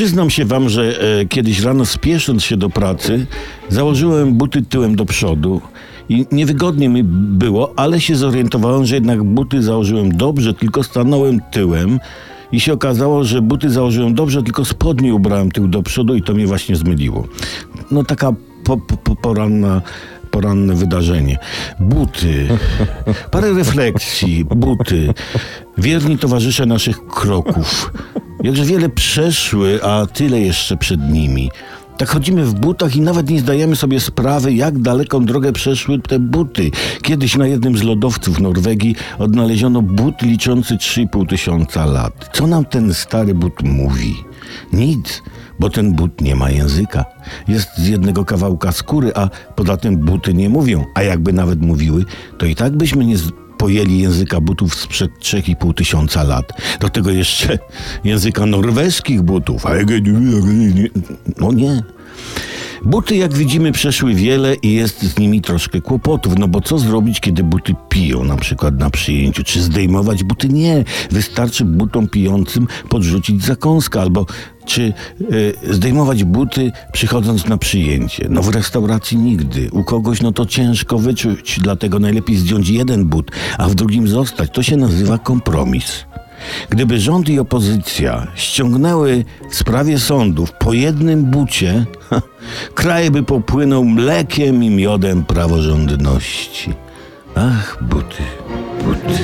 Przyznam się wam, że e, kiedyś rano spiesząc się do pracy, założyłem buty tyłem do przodu i niewygodnie mi było, ale się zorientowałem, że jednak buty założyłem dobrze, tylko stanąłem tyłem i się okazało, że buty założyłem dobrze, tylko spodnie ubrałem tył do przodu i to mnie właśnie zmyliło. No taka po, po, po, poranna poranne wydarzenie. Buty. Parę refleksji. Buty. Wierni towarzysze naszych kroków. Jakże wiele przeszły, a tyle jeszcze przed nimi. Tak chodzimy w butach i nawet nie zdajemy sobie sprawy, jak daleką drogę przeszły te buty. Kiedyś na jednym z lodowców Norwegii odnaleziono but liczący 3,5 tysiąca lat. Co nam ten stary but mówi? Nic, bo ten but nie ma języka. Jest z jednego kawałka skóry, a poza tym buty nie mówią. A jakby nawet mówiły, to i tak byśmy nie pojęli języka butów sprzed 3,5 tysiąca lat. Do tego jeszcze języka norweskich butów. No nie. Buty, jak widzimy, przeszły wiele i jest z nimi troszkę kłopotów. No bo co zrobić, kiedy buty piją, na przykład na przyjęciu? Czy zdejmować buty? Nie. Wystarczy butom pijącym podrzucić zakąskę albo czy y, zdejmować buty przychodząc na przyjęcie. No w restauracji nigdy. U kogoś no to ciężko wyczuć, dlatego najlepiej zdjąć jeden but, a w drugim zostać. To się nazywa kompromis. Gdyby rząd i opozycja ściągnęły w sprawie sądów po jednym bucie, kraj by popłynął mlekiem i miodem praworządności. Ach, buty, buty.